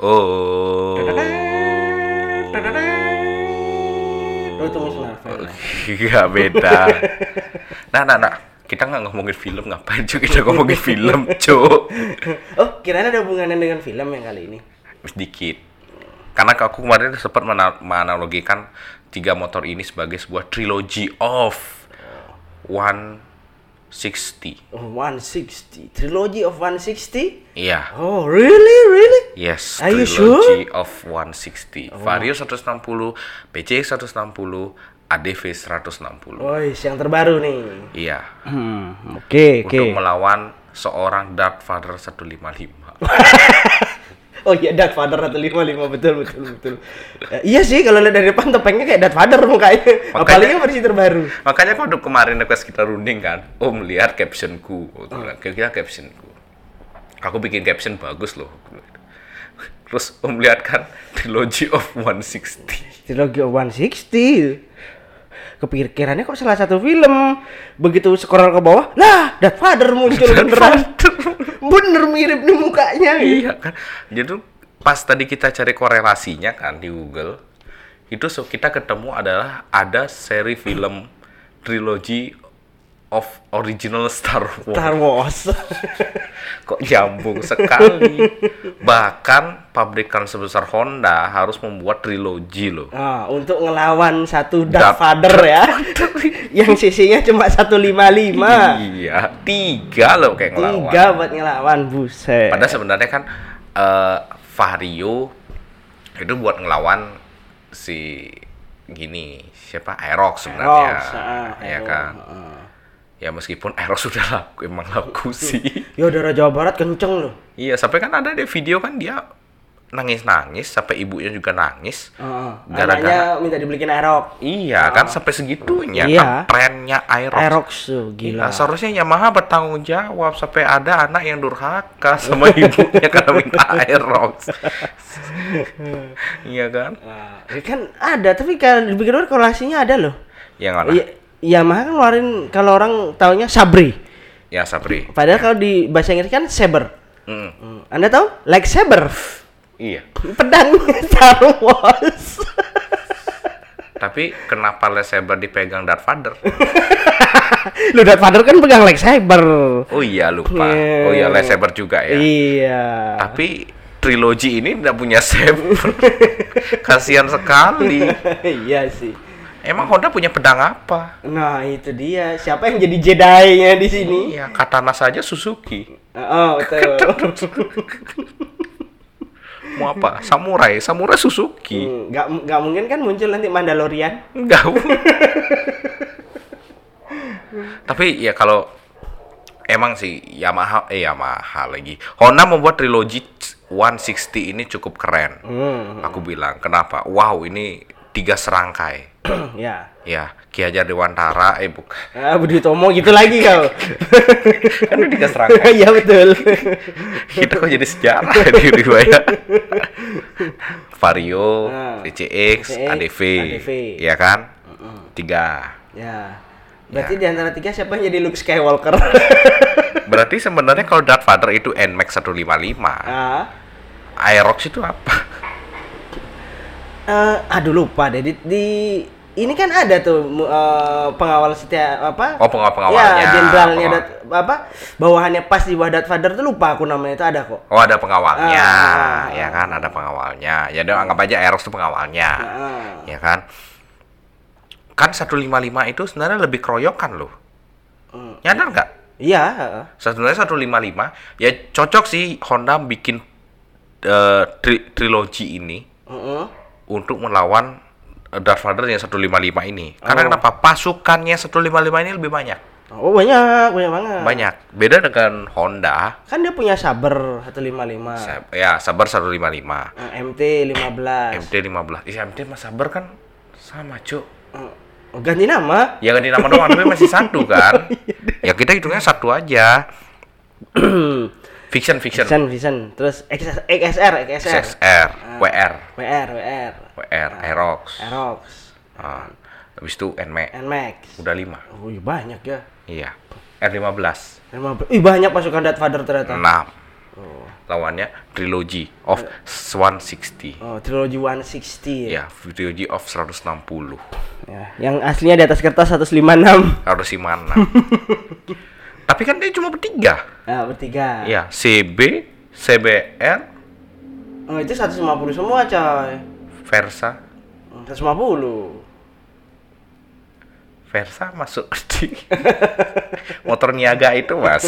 Oh. Iya beda. Nah, nah, nah. Kita nggak ngomongin film, ngapain cuy kita ngomongin film, cuy? Oh, kirain ada hubungannya dengan film yang kali ini. Sedikit. Karena aku kemarin sempat menanalogikan tiga motor ini sebagai sebuah trilogy of 160. Oh, 160. Trilogy of 160? Iya. Oh, really? Really? Yes, Are you trilogy of 160. Vario 160, PCX 160, ADV 160. Oh, yang terbaru nih. Iya. Hmm, oke, oke. Untuk melawan seorang Darth Vader 155. Oh iya, Darth Vader 155 betul betul betul. Eh, iya sih kalau lihat dari depan topengnya kayak Darth Vader mukanya. Apalagi versi terbaru. Makanya waktu kemarin request kita runding kan, Om lihat captionku. Oh, bilang, kira-kira captionku. Aku bikin caption bagus loh. Terus Om lihat kan Trilogy of 160. Trilogy of 160. Kepikirannya kok salah satu film. Begitu scroll ke bawah, lah Vader muncul beneran. Bener mirip nih mukanya. iya kan. Jadi pas tadi kita cari korelasinya kan di Google, itu so kita ketemu adalah ada seri film Trilogy of Original Star Wars. Star Wars. Kok nyambung sekali. Bahkan pabrikan sebesar Honda harus membuat trilogi loh. Ah, untuk ngelawan satu Darth Darth Vader ya. yang sisinya cuma 155. Iya, tiga loh kayak ngelawan. Tiga buat ngelawan, buset. Padahal sebenarnya kan eh Vario itu buat ngelawan si gini siapa Aerox sebenarnya, Aerox, ah, ya Aerox, kan. ah. Ya meskipun Aerox sudah laku emang laku sih. Ya daerah Jawa Barat kenceng loh. iya, sampai kan ada di video kan dia nangis-nangis sampai ibunya juga nangis. Heeh. Gara-gara- minta dibelikin Aerox. Iya, kan sampai segitunya Iya. kan trennya Aerox. Aerox tuh Gila. gila. seharusnya Yamaha bertanggung jawab sampai ada anak yang durhaka sama ibunya karena minta Aerox. iya kan? Nah, ya kan ada, tapi kalau dibikin luar korelasinya ada loh. Yang mana? Iya, Yamaha kan ngeluarin kalau orang taunya Sabri. Ya Sapri. Padahal kalau di bahasa Inggris kan saber. Mm. Anda tahu? Like saber. Iya. Pedangnya Star Wars. Tapi kenapa lightsaber dipegang Darth Vader? Lu Darth Vader kan pegang lightsaber. Oh iya lupa. Iya. Oh iya lightsaber juga ya. Iya. Tapi trilogi ini tidak punya saber. Kasihan sekali. iya sih. Emang Honda punya pedang apa? Nah, itu dia. Siapa yang jadi Jedi-nya di sini? Iya, katana saja Suzuki. Oh, betul. Mau apa? Samurai, samurai Suzuki. Hmm, Nggak, nggak mungkin kan muncul nanti Mandalorian. Enggak. Tapi ya kalau emang sih Yamaha eh Yamaha lagi. Honda membuat trilogi 160 ini cukup keren. Hmm, Aku bilang, kenapa? Wow, ini tiga serangkai. ya. Ya, Ki Hajar Dewantara, eh bukan. Ah, Budi Tomo gitu lagi kau. Kan ini tiga serangkai. Iya betul. Kita kok jadi sejarah ya di riwayat. Vario, Ah, PCX, PCX, ADV, ADV. ya kan? Tiga. ya. Berarti di antara tiga siapa yang jadi Luke Skywalker? Berarti sebenarnya kalau Darth Vader itu NMAX 155, ah. Aerox itu apa? Eh, aduh lupa deh di, di- ini kan ada tuh eh, pengawal setia apa? Oh, pengawal-pengawalnya. Ya, jenderalnya Pengawal. Dat- apa? Bawahannya pas di Darth Vader tuh lupa aku namanya itu ada kok. Oh, ada pengawalnya. Ah. Ya kan, ada pengawalnya. Ya udah anggap aja Aerox itu pengawalnya. Ah. Ya kan? Kan 155 itu sebenarnya lebih keroyokan loh. Hmm. Nyadar nggak? Iya. Sebenarnya 155 ya cocok sih Honda bikin eh, tri- trilogi ini. Untuk melawan eh, Darth Vader yang 155 ini. Karena Oh. kenapa? Pasukannya 155 ini lebih banyak. Oh banyak, banyak banget. Banyak. Beda dengan Honda. Kan dia punya saber 155. Sa- Ya, Sabar 155. Eh, MT 15. MT 15. Iya, MT sama Sabar kan sama, Cuk. Eh, ganti nama. Ya ganti nama doang, tapi masih satu kan. Ya kita hitungnya satu aja. Fiction, fiction. Vision, Vision. Terus XS, XSR, XSR. XSR, WR, WR, WR. WR, Aerox. Aerox. Ah, habis itu NMAX. NMAX. Udah 5. Oh, iya banyak ya. Iya. R15. 15. Ih banyak pasukan Darth Vader ternyata. 6. Lawannya Trilogy of 160. Oh, trilogi 160. Ya, Trilogy of 160. Ya, yang aslinya di atas kertas 156. Harus si mana? Tapi kan dia cuma bertiga. Nah, bertiga. Ya, CB, CBR, Oh, itu 150 semua, coy. Versa. 150. Versa masuk di motor niaga itu, Mas.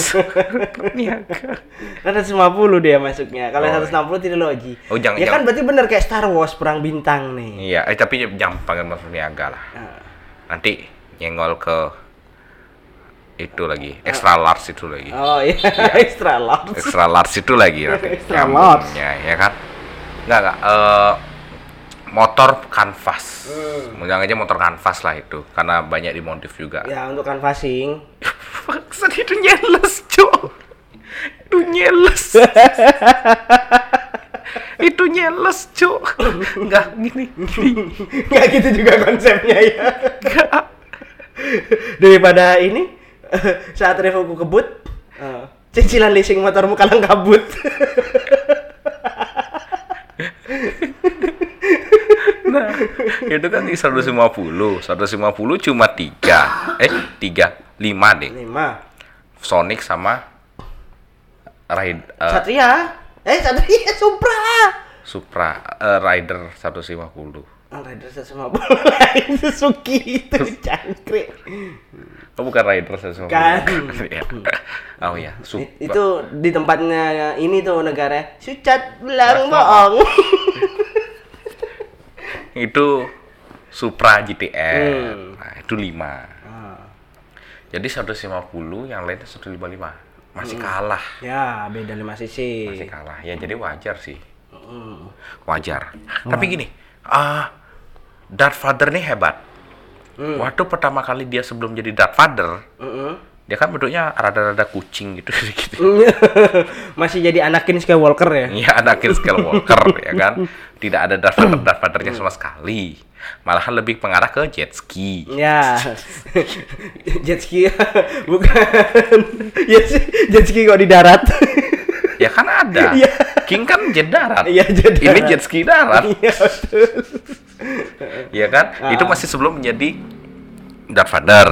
Niaga. Kan 150 dia masuknya. Kalau Oh, 160 trilogi. Oh, jangan- Ya kan jangan- berarti bener kayak Star Wars perang bintang nih. Iya, eh, tapi jangan panggil motor niaga lah. Nah, Nanti nyenggol ke itu lagi, extra large itu lagi. Oh iya, extra large. Extra large itu lagi nanti. Extra nyambungnya, ya kan? Enggak, enggak. eh, motor kanvas. Jangan aja motor kanvas lah itu, karena banyak dimodif juga. Ya untuk canvassing. Maksud itu nyeles, Cok. Itu nyeles. itu nyeles, Cok. Enggak gini, gini. Nggak gitu juga konsepnya ya. Enggak. Daripada ini saat revoku kebut, eh, cicilan leasing motormu kalang kabut. Nah, itu kan di 150. 150 cuma 3. Eh, 3, 5 deh. Lima. Sonic sama Ride eh, Satria. Eh Satria Supra. Supra eh, Rider 150. Rider 150 itu Suzuki itu cangkrik. Oh, bukan Rider 150. Kan. Ya. oh ya, itu di tempatnya ini tuh negara Sucat belang bohong. itu Supra GTR. Hmm. Nah, itu 5. Ah, Jadi 150 yang lainnya 155. Masih kalah. ya beda 5 cc. Masih kalah. Ya jadi wajar sih. Hmm. Wajar. Tapi gini, ah Darth Vader nih hebat. Hmm. Waktu pertama kali dia sebelum jadi Darth Vader, Mm-mm. dia kan bentuknya rada-rada kucing gitu gitu. Masih jadi Anakin Skywalker ya? Iya, Anakin Skywalker ya kan. Tidak ada Darth Vader Darth Vadernya sama sekali. Malahan lebih mengarah ke jet ski. Ya, jet ski bukan. ya sih, jet ski kok di darat. Ada. Iya. King kan jet darat. Iya, jet Ini darat. jet ski darat. Iya betul. Iya kan? Ah. Itu masih sebelum menjadi Darth Vader.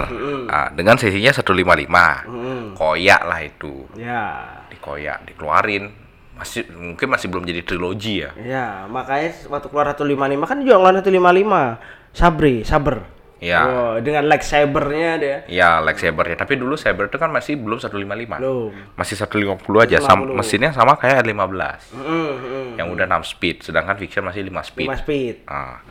Ah, dengan sisinya 155. Mm. Koyak lah itu. Ya, Dikoyak, dikeluarin. Masih mungkin masih belum jadi trilogi ya. ya makanya waktu keluar 155 kan juga ngeluarin 155. Sabri, saber. Iya. Oh, dengan lightsabernya dia. Ya, lightsabernya. Tapi dulu saber itu kan masih belum 155. Belum. Masih 150 aja. Sam- 150. mesinnya sama kayak R15. Mm, mm. Yang udah 6 speed, sedangkan fiction masih 5 speed. 5 speed. Ah.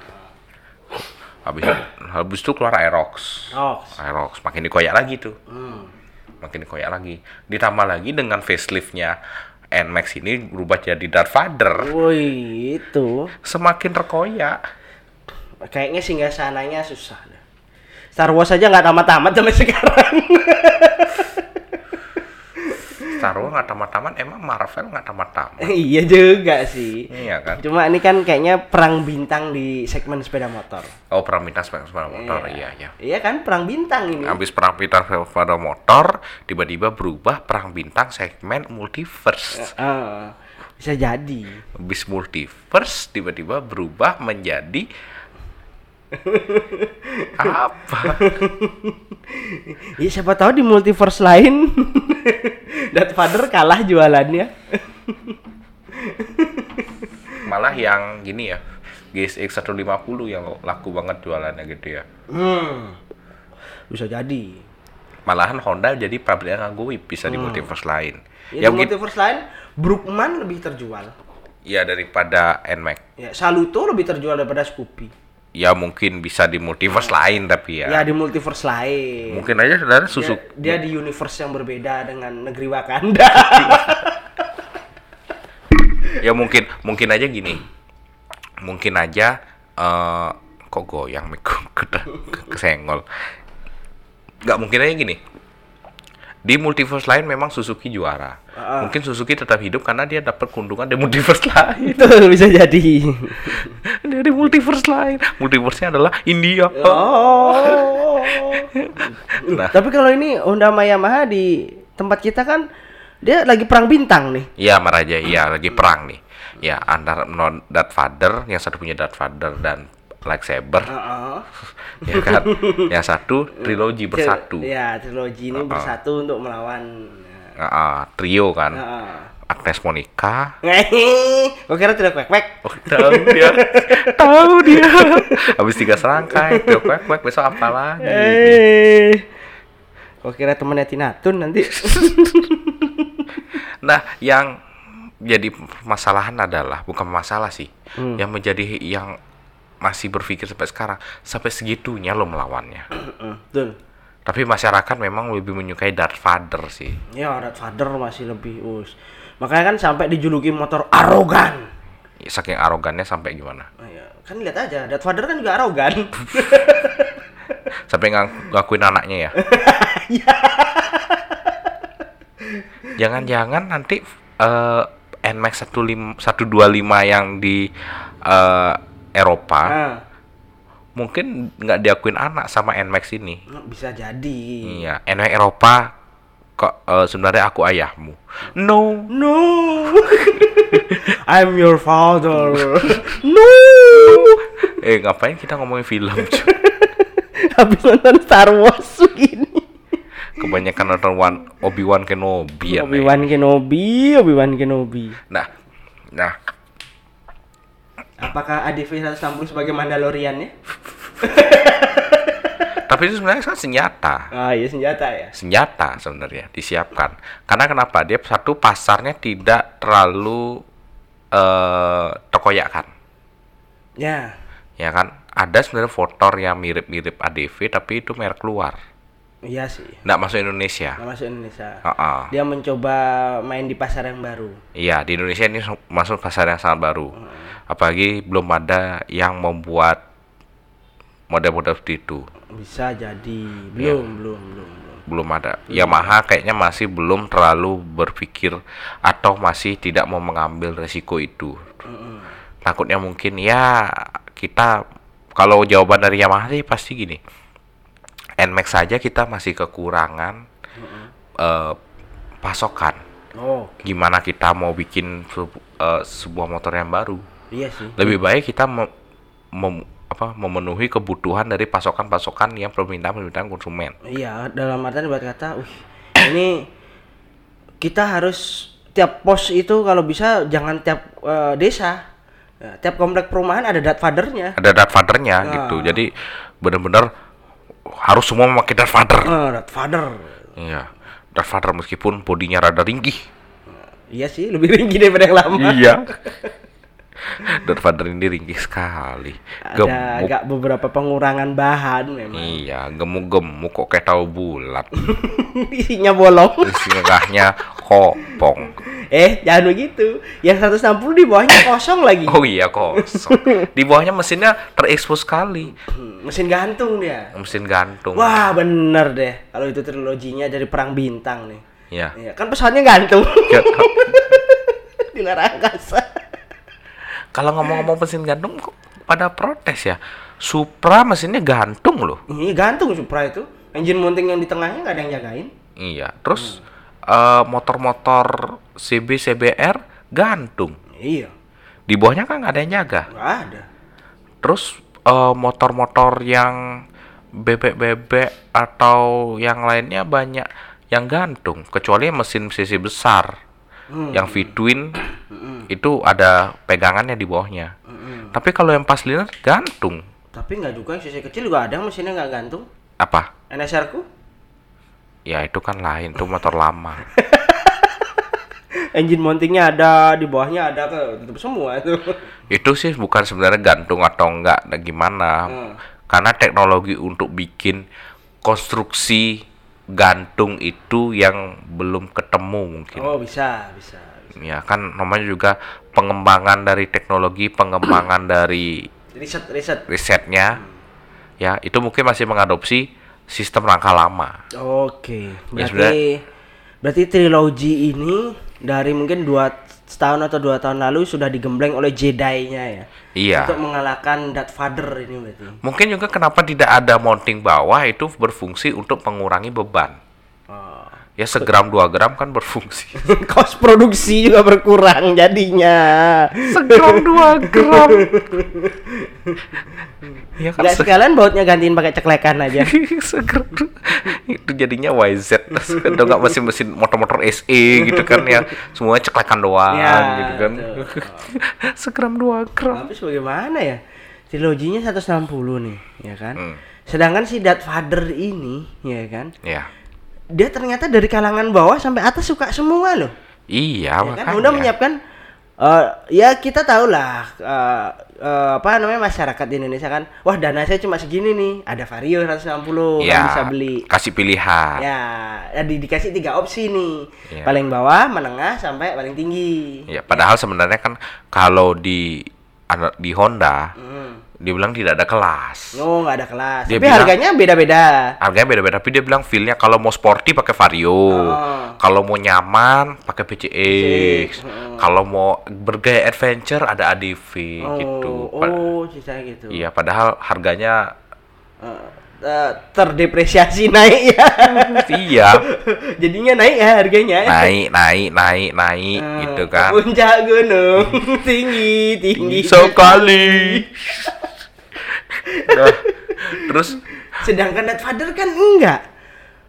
Habis habis itu keluar Aerox. Oh. Aerox makin dikoyak lagi tuh. Hmm. Makin dikoyak lagi. Ditambah lagi dengan faceliftnya NMAX ini berubah jadi Darth Vader. Woi, itu Semakin terkoyak. kayaknya singgah sananya susah. Star Wars aja nggak tamat-tamat sampai sekarang. Star Wars nggak tamat-tamat, emang Marvel nggak tamat-tamat. iya juga sih. Iya kan? Cuma ini kan kayaknya perang bintang di segmen sepeda motor. Oh, perang bintang sepeda sepeda motor, iya, iya. Iya kan perang bintang ini. Habis perang bintang sepeda motor, tiba-tiba berubah perang bintang segmen multiverse. Ah, bisa jadi. Habis multiverse, tiba-tiba berubah menjadi apa? Ya siapa tahu di multiverse lain Darth Vader kalah jualannya. Malah yang gini ya, GSX 150 yang laku banget jualannya gitu ya. Hmm. Bisa jadi. Malahan Honda jadi pabrik yang gue bisa di multiverse lain. Ya, Ya di multiverse lain Brookman lebih terjual. ya daripada NMAX. Ya, Saluto lebih terjual daripada Scoopy. Ya mungkin bisa di multiverse lain tapi ya. Ya di multiverse lain. Mungkin aja saudara Dia, susuk. dia di universe yang berbeda dengan negeri Wakanda. Ya mungkin mungkin aja gini. Mungkin aja eh kok goyang mic kesenggol. Nggak mungkin aja gini. Di multiverse lain memang Suzuki juara. Ah. Mungkin Suzuki tetap hidup karena dia dapat keuntungan di multiverse lain. Itu bisa jadi. Dari multiverse lain. Multiverse-nya adalah India. Oh. Nah. Tapi kalau ini Honda Yamaha di tempat kita kan Dia lagi perang bintang nih. Iya Maraja, iya lagi perang nih. Ya antara non Darth Vader yang satu punya Darth Vader dan lightsaber, Heeh. Ya kan? yang satu trilogi bersatu. Ya, trilogi ini bersatu untuk melawan. Ah, ah, trio kan. Heeh. Agnes Monica. Gua kira tidak kwek-kwek. Oh, tahu dia. tahu dia. Habis tiga serangkai, dia kwek kwek besok apa lagi? Eh. Gua kira temennya Tina Tun nanti. Nah, yang jadi masalahan adalah bukan masalah sih. Yang menjadi yang masih berpikir sampai sekarang sampai segitunya lo melawannya. Betul. Tapi masyarakat memang lebih menyukai Darth Vader sih. Ya, Darth Vader masih lebih us. Makanya kan sampai dijuluki motor arogan. Saking arogannya sampai gimana? Oh, ya. Kan lihat aja, Darth Vader kan juga arogan. Sampai ngang- ngakuin anaknya ya. Jangan-jangan nanti eh NMAX 15 125 yang di eh, Eropa nah, mungkin nggak diakuin anak sama NMAX ini. bisa jadi. Iya, NMAX Eropa kok eh, sebenarnya aku ayahmu. No. No. I'm your father. no. Eh ngapain kita ngomongin film? Habis nonton Star Wars begini. Kebanyakan nonton One Obi-Wan Kenobi ya. Nek. Obi-Wan Kenobi, Obi-Wan Kenobi. Nah, nah Apakah ADV 160 sebagai Mandalorian ya? tapi itu sebenarnya kan senjata. Ah, iya senjata ya. senjata sebenarnya disiapkan karena kenapa dia satu pasarnya tidak terlalu eh terkoyakkan Ya. ya kan ada sebenarnya motor yang mirip-mirip ADV tapi itu merek luar Iya sih. nggak masuk Indonesia Nggak masuk Indonesia. Heeh. Dia mencoba main di pasar yang baru. iya di Indonesia ini masuk pasar yang sangat baru apalagi belum ada yang membuat model-model seperti itu. Bisa jadi. Belum, belum, belum, belum. belum ada. Yamaha kayaknya masih belum terlalu berpikir atau masih tidak mau mengambil resiko itu. Takutnya mungkin ya kita kalau jawaban dari Yamaha sih pasti gini. Nmax saja kita masih kekurangan eh, pasokan. Oh, gimana kita mau bikin eh, sebuah motor yang baru iya sih. lebih baik kita mem- mem- apa, memenuhi kebutuhan dari pasokan-pasokan yang permintaan-permintaan konsumen Iya, dalam artian buat kata, wih, ini kita harus tiap pos itu kalau bisa jangan tiap eh, desa. Ya, tiap komplek perumahan ada dat fathernya. ada Darth Vader-nya gitu jadi benar-benar harus semua memakai Eh, dat father. iya Darth Vader meskipun bodinya rada ringkih Iya sih, lebih tinggi daripada yang lama. iya Darth Vader ini ringkih sekali Ada gemuk agak beberapa pengurangan bahan memang. iya gemuk-gemuk kok kayak tahu bulat Isinya bolong. istilahnya kopong eh, jangan begitu. Yang 160 di bawahnya kosong lagi. oh iya kosong di bawahnya mesinnya terekspos sekali Hmm, Mesin gantung dia. mesin gantung Wah, bener deh. Kalau itu triloginya dari Perang Bintang nih. iya Iya, kan pesawatnya gantung. Ya, di luar angkasa. Kalau ngomong-ngomong mesin gantung kok pada protes ya Supra mesinnya gantung loh Ini gantung Supra itu. Engine mounting yang di tengahnya nggak ada yang jagain. Iya, terus eh, motor-motor CB CBR gantung. Iya, Di bawahnya kan nggak ada yang jaga. nggak ada. Terus eh, motor-motor yang bebek-bebek atau yang lainnya banyak yang gantung, kecuali mesin CC besar. Yang V-twin itu ada pegangannya di bawahnya. Tapi kalau yang pas liner gantung. Tapi nggak juga yang sisi kecil juga ada mesinnya nggak gantung. Apa? NSR ku Ya itu kan lain, itu motor lama. engine mountingnya ada, di bawahnya ada ke tutup semua itu. itu sih bukan sebenarnya gantung atau enggak nah gimana Hmm. karena teknologi untuk bikin konstruksi gantung itu yang belum ketemu mungkin Oh bisa, bisa. ya kan namanya juga pengembangan dari teknologi pengembangan dari Riset, riset. risetnya ya itu mungkin masih mengadopsi sistem rangka lama Oke, Ya, berarti berarti trilogi ini dari mungkin dua setahun atau dua tahun lalu sudah digembleng oleh Jedi-nya ya. iya Untuk mengalahkan Darth Vader ini berarti. mungkin juga kenapa tidak ada mounting bawah itu berfungsi untuk mengurangi beban Oh, Ya segram dua gram kan berfungsi. Kos produksi juga berkurang jadinya. segram dua gram. ya kan Nggak se- sekalian bautnya gantiin pakai ceklekan aja. du- itu jadinya YZ atau enggak mesin-mesin motor-motor SE gitu kan ya semuanya ceklekan doang Ya, gitu kan segram dua gram Habis bagaimana ya? Triloginya 160 nih, ya kan? Hmm. Sedangkan si Father ini, ya kan? ya Dia ternyata dari kalangan bawah sampai atas suka semua loh. iya ya kan? makanya Udah menyiapkan eh, ya kita tahu lah eh, eh, apa namanya masyarakat di Indonesia kan. Wah, dana saya cuma segini nih. Ada Vario 160 ya kan bisa beli. kasih pilihan Ya, ya di, dikasih tiga opsi nih. Ya. Paling bawah, menengah sampai paling tinggi. Ya, padahal sebenarnya kan kalau di di Honda Hmm. Dia bilang tidak ada kelas. Oh, nggak ada kelas. Dia Tapi bilang- harganya beda-beda. Harganya beda-beda, tapi dia bilang feel-nya kalau mau sporty pakai Vario. Oh. Kalau mau nyaman pakai PCX. Hmm. Kalau mau bergaya adventure ada ADV gitu. Oh, Pa- oh, sisa gitu. Iya, padahal harganya Eh, eh, terdepresiasi naik ya. iya Jadinya naik ya harganya. naik naik naik naik Eh, gitu kan. Puncak gunung tinggi tinggi Sekali. Nah, terus Sedangkan Father kan enggak.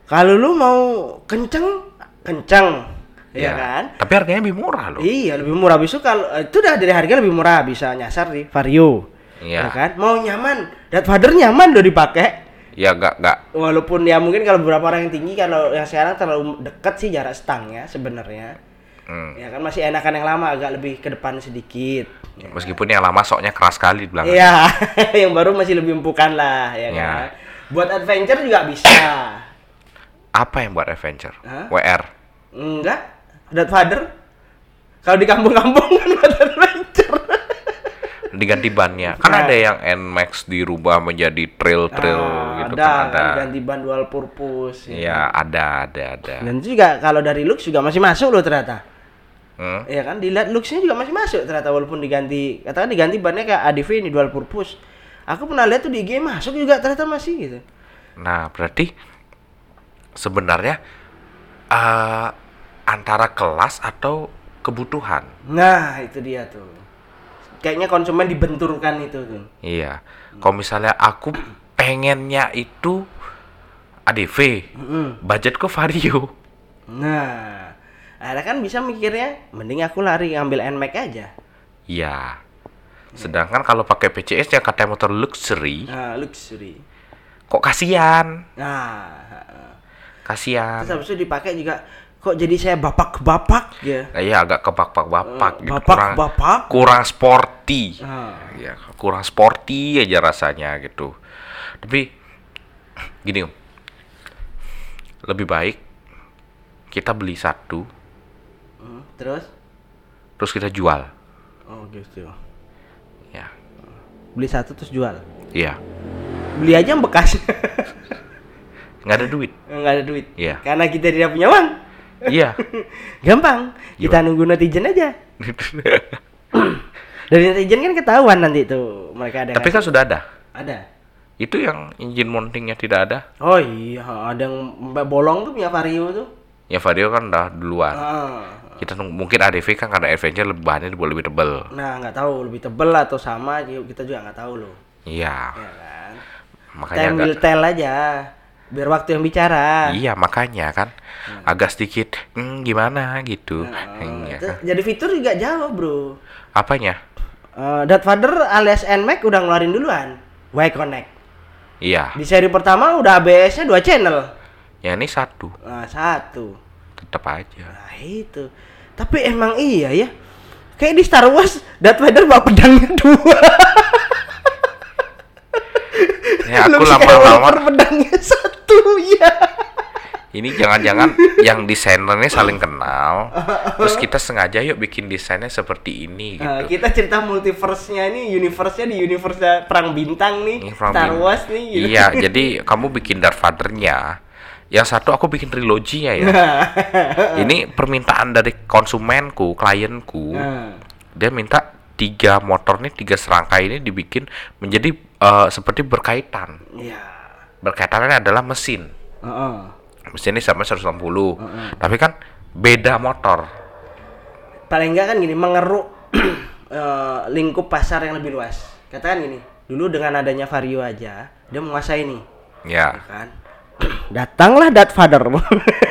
Kalau lu mau kenceng, kenceng. Ya, kan? Tapi harganya lebih murah loh. Iya, lebih murah besok kalau itu udah dari harga lebih murah bisa nyasar di Vario. Iya. Ya kan? Mau nyaman, Father nyaman loh dipakai. Ya enggak enggak Walaupun ya mungkin kalau beberapa orang yang tinggi kalau yang sekarang terlalu dekat sih jarak stangnya sebenarnya. Hmm. Ya kan masih enakan yang lama agak lebih ke depan sedikit. Ya. Meskipun yang lama soknya keras sekali bilang. Iya, yang baru masih lebih empukan lah ya Ya. kan. Buat adventure juga bisa. Apa yang buat adventure? Hah? WR. Enggak, Dad Father. Kalau di kampung-kampung kan. Diganti bannya. Kan Nah. ada yang Nmax dirubah menjadi trail-trail Ah, gitu ada, kan ada. kan ganti ban dual purpose. ya. Iya, ada ada ada. Dan juga kalau dari looks juga masih masuk loh ternyata. Hmm? Ya kan dilihat looksnya juga masih masuk ternyata walaupun diganti katakan diganti bannya kayak ADV ini dual purpose. Aku pernah lihat tuh di IG masuk juga ternyata masih gitu. Nah, berarti sebenarnya eh antara kelas atau kebutuhan. Nah, itu dia tuh. Kayaknya konsumen dibenturkan itu tuh. Iya. Kalau misalnya aku pengennya itu ADV, Mm-mm. budgetku Vario. Nah, ada kan bisa mikirnya mending aku lari ngambil NMAX aja. Iya. Sedangkan kalau pakai PCS yang katanya motor luxury, Nah, luxury. kok kasihan. Nah. Kasihan. terus habis itu dipakai juga kok jadi saya bapak-bapak ya. Nah, iya agak kebapak-bapak Eh, gitu. bapak- kurang bapak. kurang sporty. Ah. Ya, kurang sporty aja rasanya gitu. Tapi gini, Om. Lebih baik kita beli satu Hmm, terus? terus kita jual. Oh, gitu. Ya. Beli satu terus jual. Iya. Beli aja yang bekas. Nggak ada duit. Enggak ada duit. Iya. Karena kita tidak punya uang. Iya. Gampang. Kita nunggu netizen aja. Dari netizen kan ketahuan nanti tuh mereka ada. Tapi kan sudah ada. ada. Itu yang engine mountingnya tidak ada. Oh iya, ada yang bolong tuh punya Vario tuh. Ya Vario kan udah duluan. Ah. Kita mungkin ADV kan karena adventure lebih bahannya lebih lebih tebel. Nah, nggak tahu lebih tebel atau sama kita juga nggak tahu loh. Iya. Ya kan. Makanya Time agak tell aja. Biar waktu yang bicara. Iya makanya kan agak sedikit hmm, gimana gitu. Nah, Iya itu kan. jadi fitur juga jauh, Bro. Apanya? Uh, Father alias NMAX udah ngeluarin duluan. Y Connect. Iya. Di seri pertama udah ABS-nya dua channel. Ya ini satu Nah, satu. tetap aja. Nah, itu. Tapi emang iya ya. Kayak di Star Wars, Darth Vader bawa pedangnya dua. Ya aku lama-lama pedangnya satu ya. ini jangan-jangan yang desainernya saling kenal. Terus kita sengaja yuk bikin desainnya seperti ini Nah, gitu. kita cerita multiverse-nya nih, universe-nya di universe perang bintang nih, Ini from Star Bin- Wars nih. gitu. Iya, jadi kamu bikin Darth Vader-nya. Yang satu aku bikin triloginya ya. ini permintaan dari konsumenku, klienku. Nah, Dia minta tiga motor nih, tiga serangkai ini dibikin menjadi eh, seperti berkaitan. iya. Berkaitannya adalah mesin. Heeh. mesin ini sampai 160 tapi kan beda motor paling enggak kan gini mengeruk eh, lingkup pasar yang lebih luas katakan gini dulu dengan adanya Vario aja dia menguasai nih ya ya kan datanglah dat father.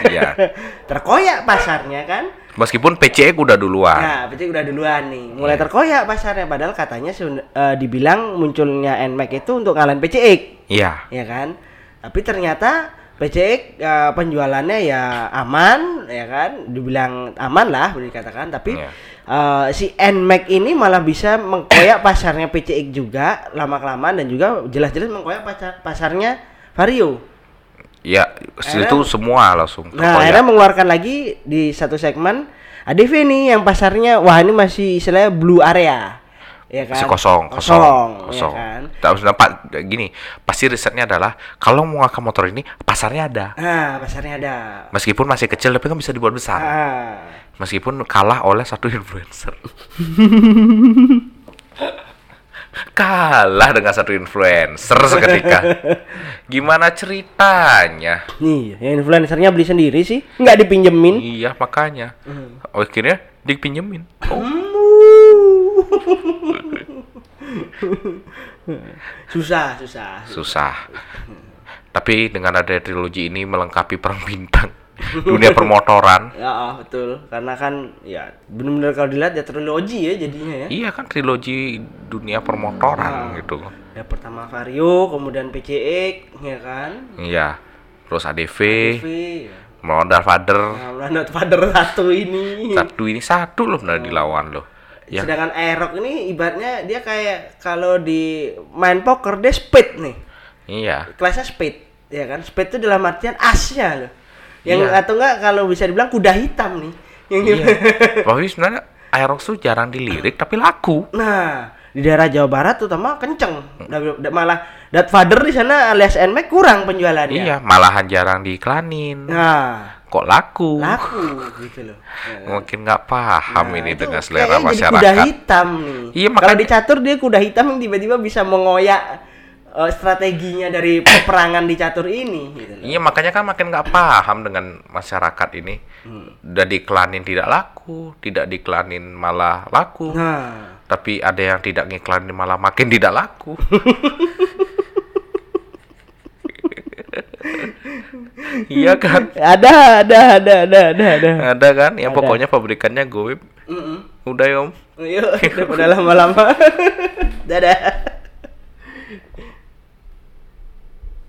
Iya. terkoyak pasarnya kan? Meskipun PCX udah duluan. Nah berarti udah duluan nih. Mulai Iya. terkoyak pasarnya. Padahal katanya eh, dibilang munculnya NMAX itu untuk ngalahin PCX iya. Ya kan? Tapi ternyata PCX eh, penjualannya ya aman ya kan? Dibilang aman lah boleh dikatakan. Tapi Iya. eh, si NMAX ini malah bisa mengkoyak pasarnya PCX juga lama kelamaan dan juga jelas-jelas mengkoyak pasar pasarnya Vario ya Akhirnya- itu semua langsung Nah, terkoyak. akhirnya mengeluarkan lagi di satu segmen ADV nih yang pasarnya wah ini masih istilahnya blue area. Ya kan? masih kosong, kosong, kosong, ya kosong. kan? Tak usah Pak, gini, pasti risetnya adalah kalau mau ngangkat motor ini pasarnya ada. Ah, pasarnya ada. Meskipun masih kecil tapi kan bisa dibuat besar. Ah. Meskipun kalah oleh satu influencer. kalah dengan satu influencer seketika. Gimana ceritanya? Nih, yang influencernya beli sendiri sih, nggak dipinjemin. Iya, makanya. Akhirnya dipinjemin. Oh, Susah, susah. susah. Tapi dengan ada trilogi ini melengkapi perang bintang dunia permotoran. Ya, ah, betul. Karena kan ya benar-benar kalau dilihat ya trilogi ya jadinya ya. Iya kan trilogi dunia permotoran gitu. Ya pertama Vario, kemudian PCX, ya kan? Iya. Terus ADV, ADV, ya. Modal Father. Nah, Land Father satu ini. Satu ini satu loh benar dilawan loh. Ya, Sedangkan Aerox ini ibaratnya dia kayak kalau di main poker dia speed nih. iya. Kelasnya speed, ya kan? Speed itu dalam artian asnya loh. Yang Iya. atau enggak kalau bisa dibilang kuda hitam nih. Yang Iya. Tapi sebenarnya Aerox tuh jarang dilirik tapi laku. Nah, di daerah Jawa Barat terutama kenceng. Da- Malah Father di sana alias NMAX kurang penjualannya. Iya, malahan jarang diiklanin. Nah, Kok laku? laku gitu loh. Ya. Mungkin nggak paham Nah, ini dengan selera kayaknya jadi kuda masyarakat. hitam nih. Iya, Kalau makanya- di catur dia kuda hitam yang tiba-tiba bisa mengoyak eh, strateginya dari peperangan di catur ini. Gitu loh. Iya makanya kan makin nggak paham dengan masyarakat ini. Hmm. Udah diiklanin tidak laku, tidak diiklanin malah laku. Nah, Tapi ada yang tidak ngiklanin malah makin tidak laku. iya kan? ada, ada, ada, ada, ada, ada. Ada kan? Yang Ada. pokoknya pabrikannya goib. Mm-mm. Udah ya, om. Yuk, daripada lama-lama. Dadah.